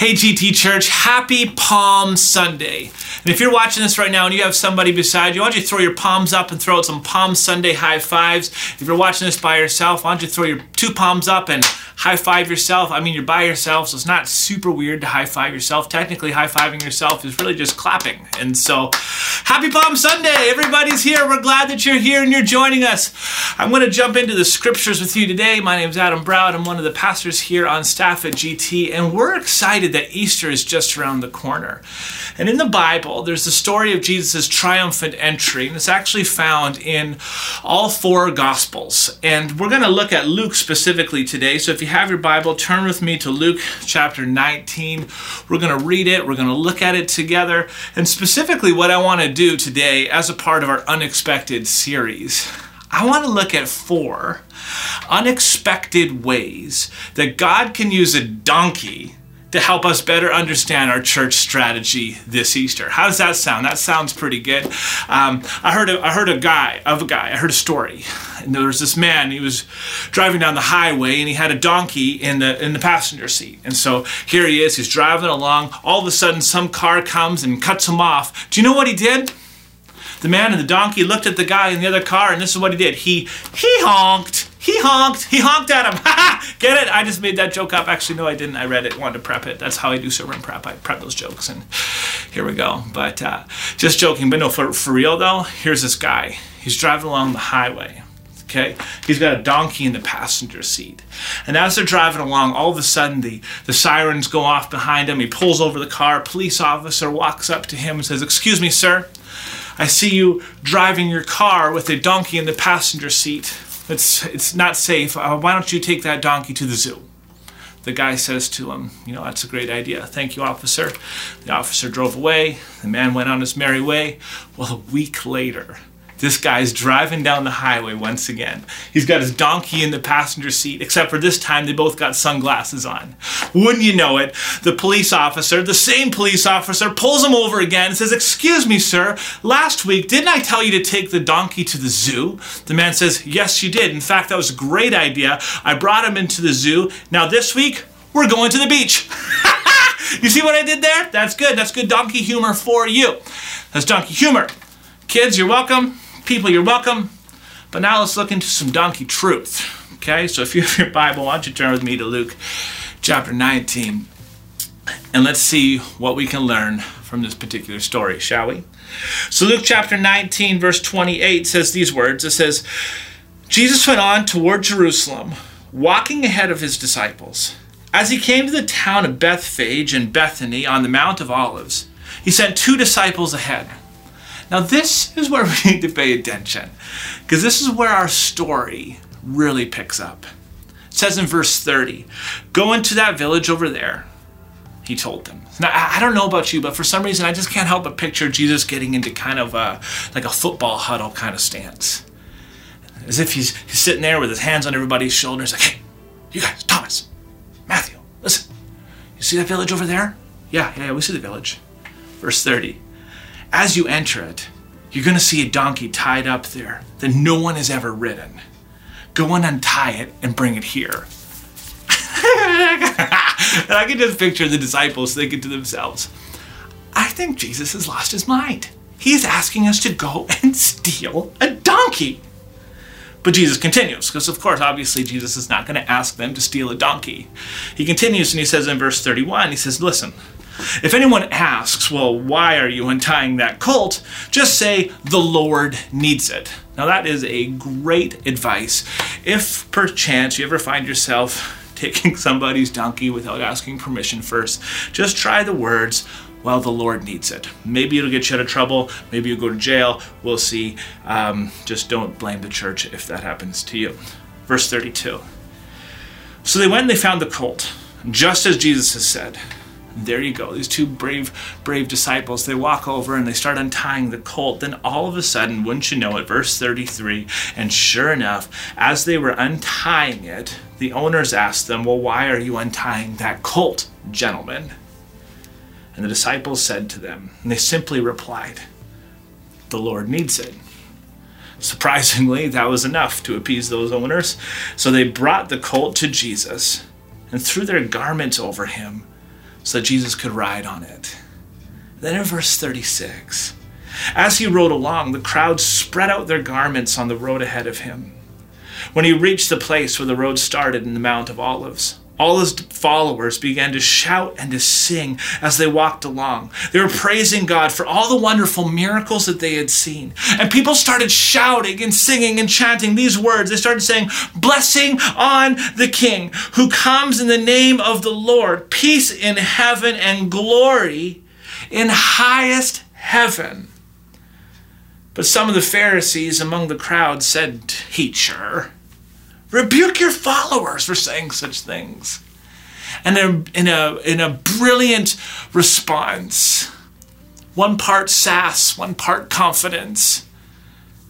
Hey, GT Church, happy Palm Sunday. And if you're watching this right now and you have somebody beside you, why don't you throw your palms up and throw out some Palm Sunday high fives? If you're watching this by yourself, why don't you throw your two palms up and high five yourself? I mean, you're by yourself, so it's not super weird to high five yourself. Technically, high fiving yourself is really just clapping. And so, happy Palm Sunday. Everybody's here. We're glad that you're here and you're joining us. I'm going to jump into the scriptures with you today. My name is Adam Brown. I'm one of the pastors here on staff at GT, and we're excited that Easter is just around the corner. And in the Bible, there's the story of Jesus' triumphant entry, and it's actually found in all four Gospels. And we're going to look at Luke specifically today. So if you have your Bible, turn with me to Luke chapter 19. We're going to read it, we're going to look at it together. And specifically, what I want to do today as a part of our unexpected series. I want to look at four unexpected ways that God can use a donkey to help us better understand our church strategy this Easter. How does that sound? That sounds pretty good. Um, I heard a, I heard a guy of a guy. I heard a story. And there was this man. He was driving down the highway, and he had a donkey in the in the passenger seat. And so here he is. He's driving along. All of a sudden, some car comes and cuts him off. Do you know what he did? The man and the donkey looked at the guy in the other car, and this is what he did. He he honked. He honked. He honked at him. Get it? I just made that joke up. Actually, no, I didn't. I read it. Wanted to prep it. That's how I do sermon prep. I prep those jokes, and here we go. But uh, just joking. But no, for for real though, here's this guy. He's driving along the highway. Okay, he's got a donkey in the passenger seat, and as they're driving along, all of a sudden the the sirens go off behind him. He pulls over the car. A police officer walks up to him and says, "Excuse me, sir." I see you driving your car with a donkey in the passenger seat. It's, it's not safe. Uh, why don't you take that donkey to the zoo? The guy says to him, You know, that's a great idea. Thank you, officer. The officer drove away. The man went on his merry way. Well, a week later, this guy's driving down the highway once again. He's got his donkey in the passenger seat, except for this time they both got sunglasses on. Wouldn't you know it, the police officer, the same police officer, pulls him over again and says, Excuse me, sir, last week didn't I tell you to take the donkey to the zoo? The man says, Yes, you did. In fact, that was a great idea. I brought him into the zoo. Now this week, we're going to the beach. you see what I did there? That's good. That's good donkey humor for you. That's donkey humor. Kids, you're welcome people, you're welcome. But now let's look into some donkey truth. Okay, so if you have your Bible, why don't you turn with me to Luke chapter 19 and let's see what we can learn from this particular story, shall we? So, Luke chapter 19, verse 28 says these words It says, Jesus went on toward Jerusalem, walking ahead of his disciples. As he came to the town of Bethphage and Bethany on the Mount of Olives, he sent two disciples ahead now, this is where we need to pay attention because this is where our story really picks up. It says in verse 30 Go into that village over there, he told them. Now, I don't know about you, but for some reason, I just can't help but picture Jesus getting into kind of a, like a football huddle kind of stance. As if he's, he's sitting there with his hands on everybody's shoulders, like, hey, you guys, Thomas, Matthew, listen. You see that village over there? Yeah, yeah, we see the village. Verse 30 as you enter it, you're going to see a donkey tied up there that no one has ever ridden. Go and untie it and bring it here. and I can just picture the disciples thinking to themselves, I think Jesus has lost his mind. He is asking us to go and steal a donkey. But Jesus continues, because of course, obviously, Jesus is not going to ask them to steal a donkey. He continues and he says in verse 31, he says, Listen, if anyone asks, well, why are you untying that colt? Just say, the Lord needs it. Now, that is a great advice. If perchance you ever find yourself taking somebody's donkey without asking permission first, just try the words, well, the Lord needs it. Maybe it'll get you out of trouble. Maybe you'll go to jail. We'll see. Um, just don't blame the church if that happens to you. Verse 32. So they went and they found the colt, just as Jesus has said there you go. These two brave, brave disciples, they walk over and they start untying the colt. Then all of a sudden, wouldn't you know it, verse 33, and sure enough, as they were untying it, the owners asked them, Well, why are you untying that colt, gentlemen? And the disciples said to them, and they simply replied, The Lord needs it. Surprisingly, that was enough to appease those owners. So they brought the colt to Jesus and threw their garments over him so that Jesus could ride on it. Then in verse 36, as he rode along, the crowd spread out their garments on the road ahead of him. When he reached the place where the road started in the Mount of Olives, all his followers began to shout and to sing as they walked along. They were praising God for all the wonderful miracles that they had seen. And people started shouting and singing and chanting these words. They started saying, Blessing on the King who comes in the name of the Lord, peace in heaven and glory in highest heaven. But some of the Pharisees among the crowd said, Teacher, Rebuke your followers for saying such things. And in a, in a brilliant response, one part sass, one part confidence,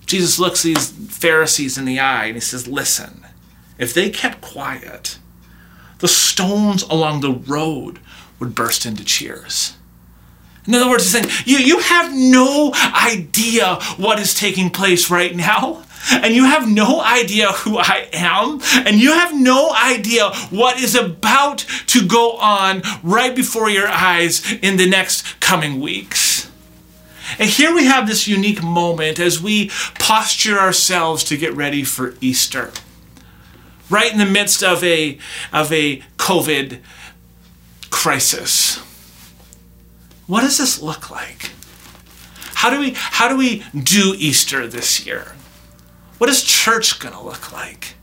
Jesus looks these Pharisees in the eye and he says, Listen, if they kept quiet, the stones along the road would burst into cheers. In other words, he's saying, you, you have no idea what is taking place right now and you have no idea who I am, and you have no idea what is about to go on right before your eyes in the next coming weeks. And here we have this unique moment as we posture ourselves to get ready for Easter. Right in the midst of a, of a COVID crisis. What does this look like? How do we, how do, we do Easter this year? What is church going to look like?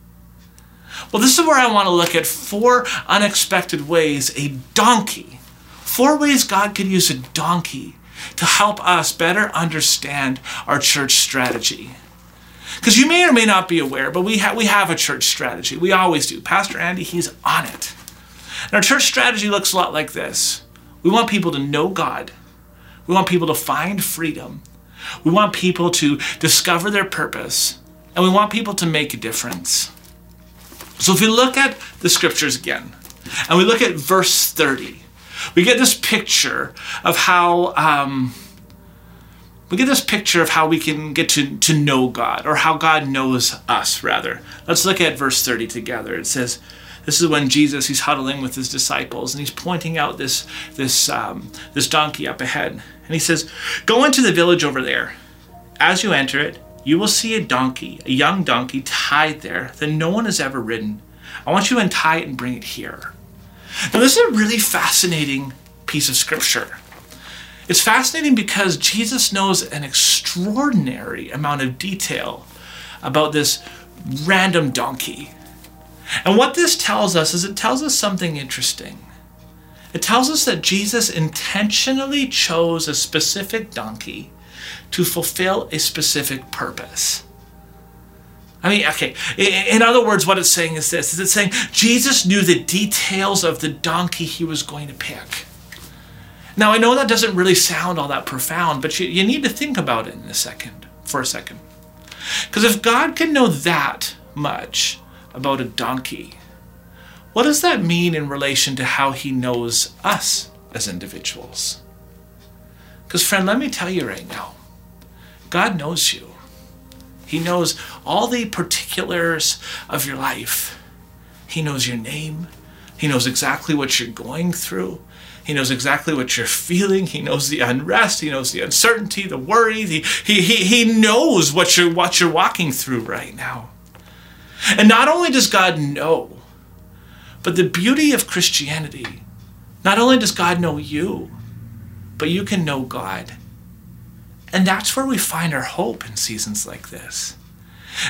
Well, this is where I want to look at four unexpected ways a donkey, four ways God could use a donkey to help us better understand our church strategy. Because you may or may not be aware, but we, ha- we have a church strategy. We always do. Pastor Andy, he's on it. And our church strategy looks a lot like this we want people to know God, we want people to find freedom, we want people to discover their purpose, and we want people to make a difference. So if we look at the scriptures again, and we look at verse 30, we get this picture of how um, we get this picture of how we can get to, to know God, or how God knows us, rather. Let's look at verse 30 together. It says, this is when Jesus he's huddling with his disciples and he's pointing out this this um, this donkey up ahead and he says, "Go into the village over there. As you enter it, you will see a donkey, a young donkey tied there that no one has ever ridden. I want you to untie it and bring it here. Now, this is a really fascinating piece of scripture. It's fascinating because Jesus knows an extraordinary amount of detail about this random donkey. And what this tells us is it tells us something interesting. It tells us that Jesus intentionally chose a specific donkey to fulfill a specific purpose. I mean, okay, in other words, what it's saying is this is it's saying Jesus knew the details of the donkey he was going to pick. Now, I know that doesn't really sound all that profound, but you, you need to think about it in a second, for a second. Because if God can know that much about a donkey, what does that mean in relation to how he knows us as individuals? Because, friend, let me tell you right now God knows you. He knows all the particulars of your life. He knows your name. He knows exactly what you're going through. He knows exactly what you're feeling. He knows the unrest. He knows the uncertainty, the worry. The, he, he, he knows what you're, what you're walking through right now. And not only does God know, but the beauty of Christianity, not only does God know you, but you can know God. And that's where we find our hope in seasons like this.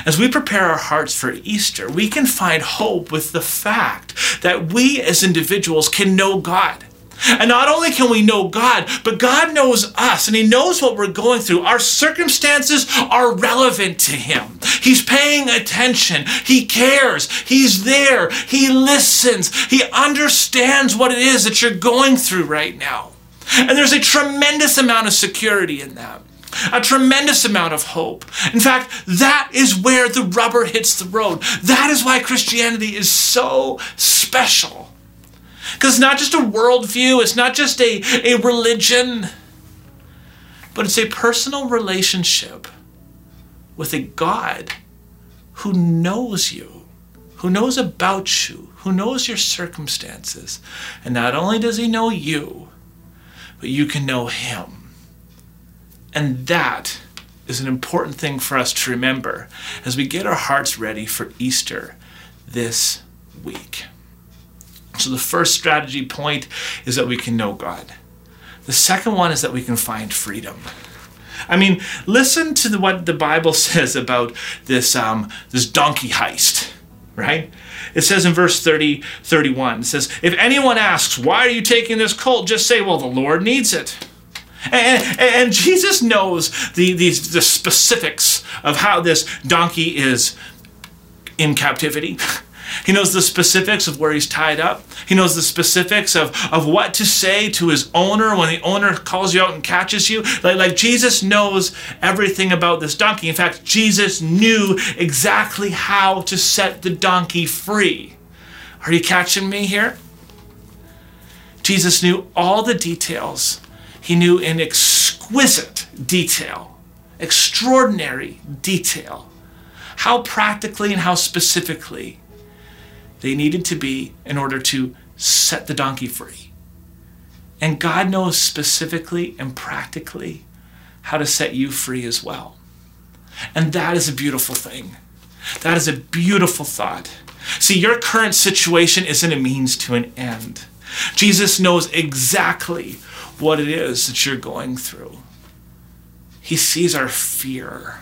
As we prepare our hearts for Easter, we can find hope with the fact that we as individuals can know God. And not only can we know God, but God knows us and He knows what we're going through. Our circumstances are relevant to Him. He's paying attention. He cares. He's there. He listens. He understands what it is that you're going through right now. And there's a tremendous amount of security in that a tremendous amount of hope. In fact, that is where the rubber hits the road. That is why Christianity is so special. Because it's not just a worldview, it's not just a, a religion, but it's a personal relationship with a God who knows you, who knows about you, who knows your circumstances. And not only does he know you, but you can know him. And that is an important thing for us to remember as we get our hearts ready for Easter this week. So, the first strategy point is that we can know God. The second one is that we can find freedom. I mean, listen to the, what the Bible says about this, um, this donkey heist, right? It says in verse 30, 31, it says, If anyone asks, why are you taking this colt? Just say, well, the Lord needs it. And, and Jesus knows the, these, the specifics of how this donkey is in captivity. He knows the specifics of where he's tied up. He knows the specifics of, of what to say to his owner when the owner calls you out and catches you. Like, like Jesus knows everything about this donkey. In fact, Jesus knew exactly how to set the donkey free. Are you catching me here? Jesus knew all the details. He knew in exquisite detail, extraordinary detail, how practically and how specifically they needed to be in order to set the donkey free. And God knows specifically and practically how to set you free as well. And that is a beautiful thing. That is a beautiful thought. See, your current situation isn't a means to an end. Jesus knows exactly what it is that you're going through. He sees our fear.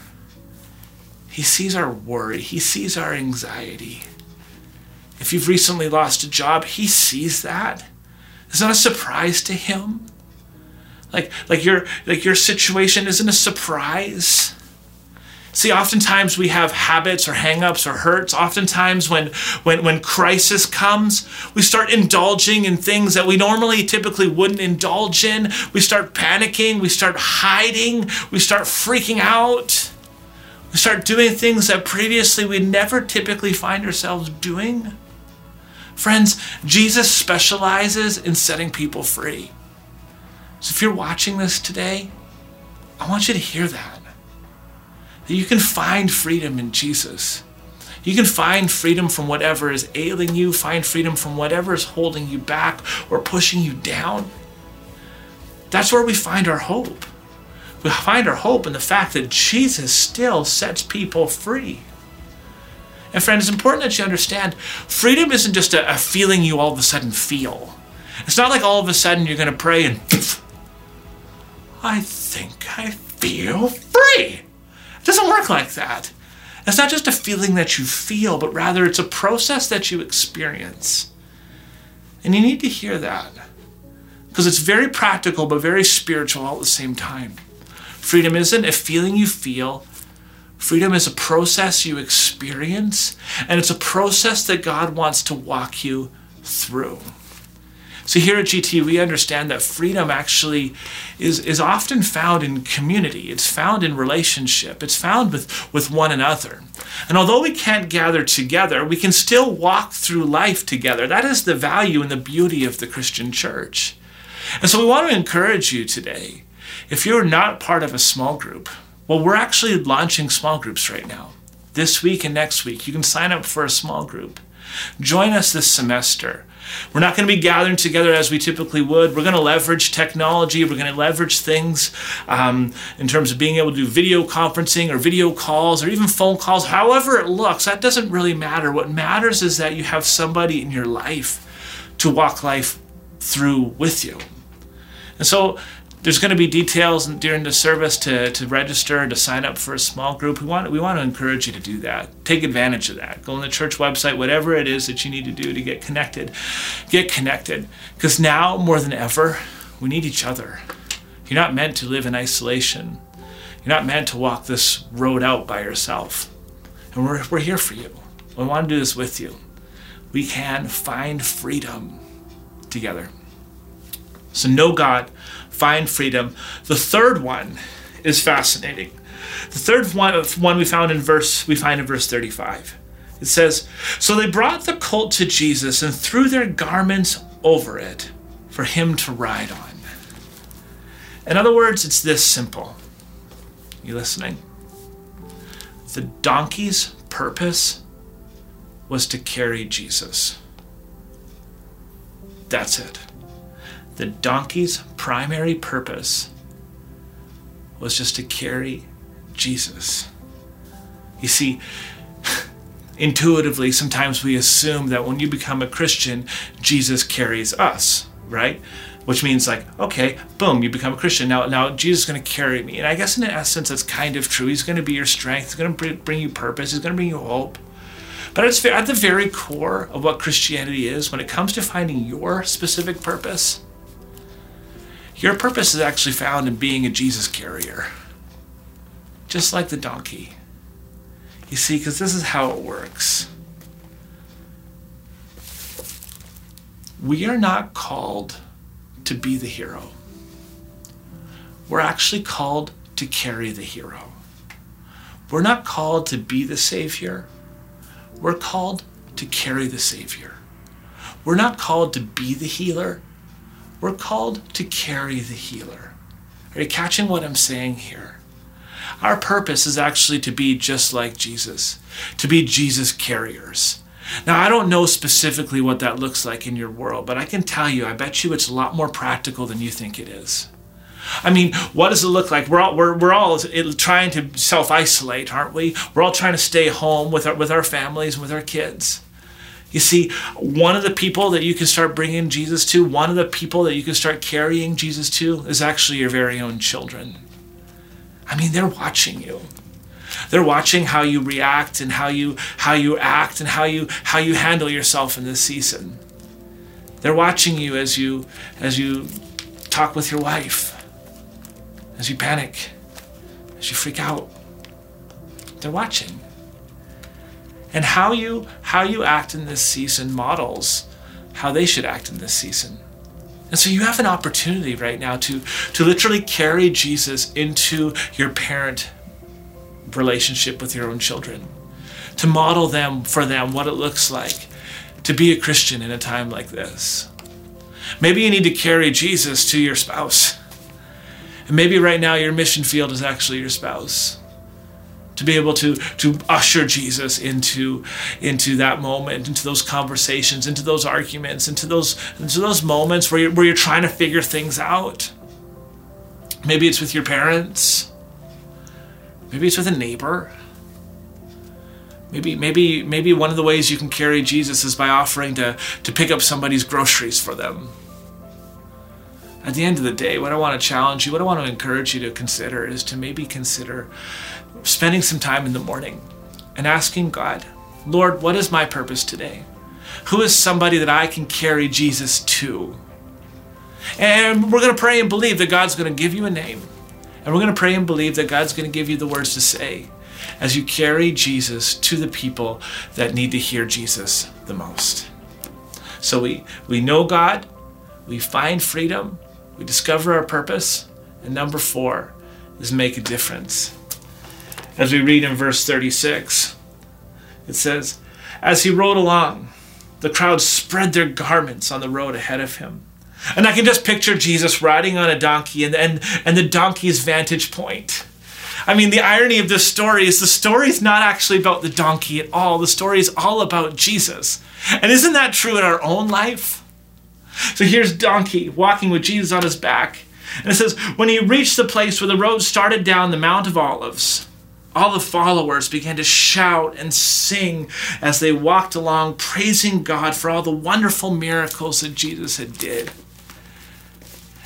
He sees our worry. He sees our anxiety. If you've recently lost a job, he sees that. It's not a surprise to him. Like, like your like your situation isn't a surprise. See, oftentimes we have habits or hangups or hurts. Oftentimes when, when, when crisis comes, we start indulging in things that we normally typically wouldn't indulge in. We start panicking, we start hiding, we start freaking out. We start doing things that previously we never typically find ourselves doing. Friends, Jesus specializes in setting people free. So if you're watching this today, I want you to hear that. That you can find freedom in Jesus. You can find freedom from whatever is ailing you, find freedom from whatever is holding you back or pushing you down. That's where we find our hope. We find our hope in the fact that Jesus still sets people free. And friend, it's important that you understand freedom isn't just a, a feeling you all of a sudden feel. It's not like all of a sudden you're going to pray and I think I feel free. Doesn't work like that. It's not just a feeling that you feel, but rather it's a process that you experience. And you need to hear that because it's very practical but very spiritual all at the same time. Freedom isn't a feeling you feel, Freedom is a process you experience, and it's a process that God wants to walk you through. So here at GT, we understand that freedom actually is, is often found in community. It's found in relationship. It's found with, with one another. And although we can't gather together, we can still walk through life together. That is the value and the beauty of the Christian church. And so we want to encourage you today. If you're not part of a small group, well, we're actually launching small groups right now. This week and next week, you can sign up for a small group. Join us this semester. We're not going to be gathering together as we typically would. We're going to leverage technology. We're going to leverage things um, in terms of being able to do video conferencing or video calls or even phone calls, however it looks. That doesn't really matter. What matters is that you have somebody in your life to walk life through with you. And so there's going to be details during the service to, to register to sign up for a small group. We want, we want to encourage you to do that. Take advantage of that. Go on the church website, whatever it is that you need to do to get connected. Get connected. Because now, more than ever, we need each other. You're not meant to live in isolation. You're not meant to walk this road out by yourself. And we're, we're here for you. We want to do this with you. We can find freedom together. So know God find freedom. The third one is fascinating. The third one, one we found in verse we find in verse 35. It says, So they brought the colt to Jesus and threw their garments over it for him to ride on. In other words, it's this simple. You listening? The donkey's purpose was to carry Jesus. That's it. The donkey's primary purpose was just to carry Jesus. You see, intuitively, sometimes we assume that when you become a Christian, Jesus carries us, right? Which means like, okay, boom, you become a Christian. Now, now Jesus is going to carry me. And I guess in essence, that's kind of true. He's going to be your strength. He's going to bring you purpose. He's going to bring you hope. But it's at the very core of what Christianity is, when it comes to finding your specific purpose, your purpose is actually found in being a Jesus carrier, just like the donkey. You see, because this is how it works. We are not called to be the hero. We're actually called to carry the hero. We're not called to be the Savior. We're called to carry the Savior. We're not called to be the healer. We're called to carry the healer. Are you catching what I'm saying here? Our purpose is actually to be just like Jesus, to be Jesus carriers. Now, I don't know specifically what that looks like in your world, but I can tell you, I bet you it's a lot more practical than you think it is. I mean, what does it look like? We're all, we're, we're all trying to self isolate, aren't we? We're all trying to stay home with our, with our families and with our kids. You see, one of the people that you can start bringing Jesus to, one of the people that you can start carrying Jesus to, is actually your very own children. I mean, they're watching you. They're watching how you react and how you how you act and how you how you handle yourself in this season. They're watching you as you as you talk with your wife, as you panic, as you freak out. They're watching. And how you how you act in this season models how they should act in this season. And so you have an opportunity right now to, to literally carry Jesus into your parent relationship with your own children, to model them for them what it looks like to be a Christian in a time like this. Maybe you need to carry Jesus to your spouse. And maybe right now your mission field is actually your spouse to be able to to usher Jesus into into that moment, into those conversations, into those arguments, into those into those moments where you're, where you're trying to figure things out. Maybe it's with your parents. Maybe it's with a neighbor. Maybe maybe maybe one of the ways you can carry Jesus is by offering to to pick up somebody's groceries for them. At the end of the day, what I want to challenge you, what I want to encourage you to consider is to maybe consider spending some time in the morning and asking God, Lord, what is my purpose today? Who is somebody that I can carry Jesus to? And we're going to pray and believe that God's going to give you a name. And we're going to pray and believe that God's going to give you the words to say as you carry Jesus to the people that need to hear Jesus the most. So we, we know God, we find freedom, we discover our purpose, and number four is make a difference as we read in verse 36. It says, As he rode along, the crowd spread their garments on the road ahead of him. And I can just picture Jesus riding on a donkey and, and, and the donkey's vantage point. I mean, the irony of this story is the story is not actually about the donkey at all. The story is all about Jesus. And isn't that true in our own life? So here's Donkey walking with Jesus on his back. And it says, When he reached the place where the road started down the Mount of Olives, all the followers began to shout and sing as they walked along, praising God for all the wonderful miracles that Jesus had did.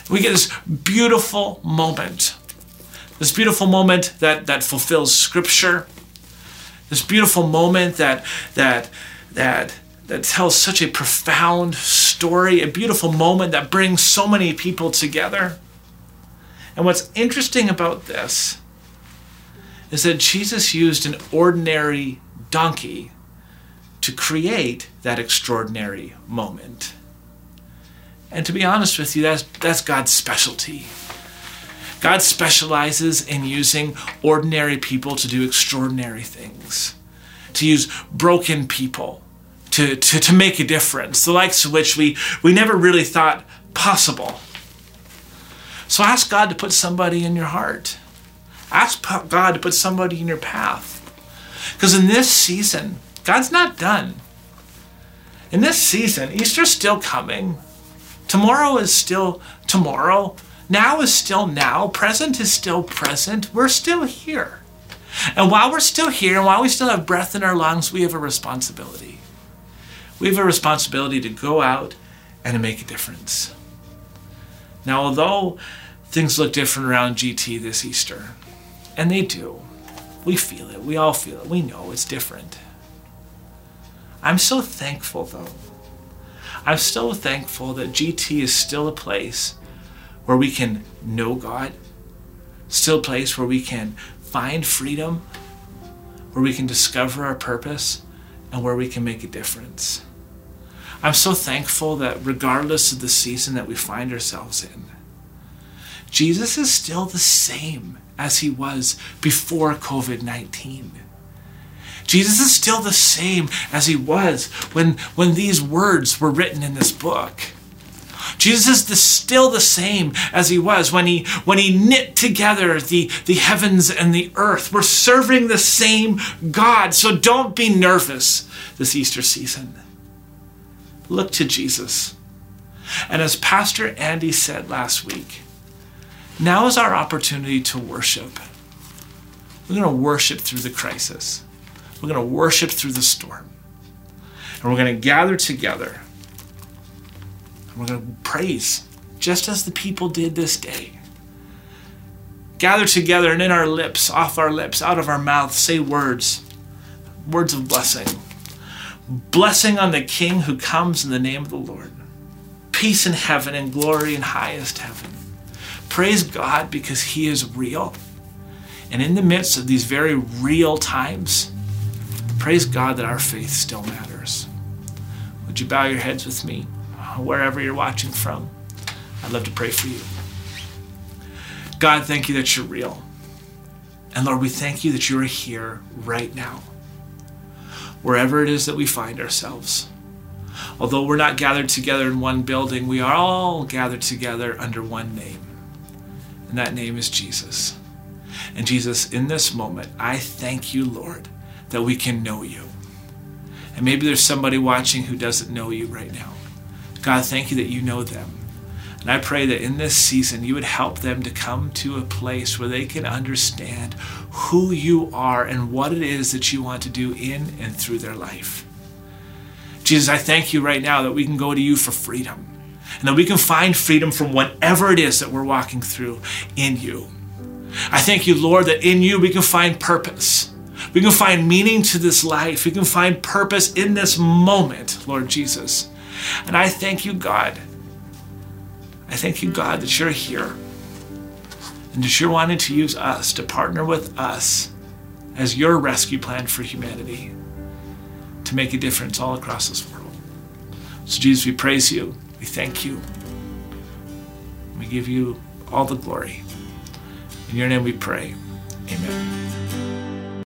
We get this beautiful moment, this beautiful moment that, that fulfills Scripture, this beautiful moment that that that that tells such a profound story, a beautiful moment that brings so many people together. And what's interesting about this is that Jesus used an ordinary donkey to create that extraordinary moment. And to be honest with you, that's, that's God's specialty. God specializes in using ordinary people to do extraordinary things, to use broken people to, to, to make a difference, the likes of which we, we never really thought possible. So ask God to put somebody in your heart Ask God to put somebody in your path. Because in this season, God's not done. in this season, Easter's still coming. Tomorrow is still tomorrow. Now is still now. Present is still present. We're still here. And while we're still here and while we still have breath in our lungs, we have a responsibility. We have a responsibility to go out and to make a difference. Now, although things look different around GT this Easter, and they do, we feel it. We all feel it. We know it's different. I'm so thankful, though. I'm so thankful that GT is still a place where we can know God, still a place where we can find freedom, where we can discover our purpose, and where we can make a difference. I'm so thankful that regardless of the season that we find ourselves in, Jesus is still the same as he was before COVID 19. Jesus is still the same as he was when, when these words were written in this book. Jesus is the, still the same as he was when he, when he knit together the, the heavens and the earth. We're serving the same God, so don't be nervous this Easter season. Look to Jesus. And as Pastor Andy said last week, now is our opportunity to worship. We're going to worship through the crisis. We're going to worship through the storm. And we're going to gather together. And we're going to praise, just as the people did this day. Gather together and in our lips, off our lips, out of our mouths, say words, words of blessing. Blessing on the King who comes in the name of the Lord. Peace in heaven and glory in highest heaven. Praise God because He is real. And in the midst of these very real times, praise God that our faith still matters. Would you bow your heads with me, uh, wherever you're watching from? I'd love to pray for you. God, thank you that you're real. And Lord, we thank you that you are here right now, wherever it is that we find ourselves. Although we're not gathered together in one building, we are all gathered together under one name. And that name is Jesus. And Jesus, in this moment, I thank you, Lord, that we can know you. And maybe there's somebody watching who doesn't know you right now. God, thank you that you know them. And I pray that in this season, you would help them to come to a place where they can understand who you are and what it is that you want to do in and through their life. Jesus, I thank you right now that we can go to you for freedom and that we can find freedom from whatever it is that we're walking through in you. I thank you, Lord, that in you we can find purpose. We can find meaning to this life. We can find purpose in this moment, Lord Jesus. And I thank you, God. I thank you, God, that you're here and that you're wanting to use us to partner with us as your rescue plan for humanity to make a difference all across this world. So, Jesus, we praise you. We thank you. We give you all the glory. In your name we pray. Amen.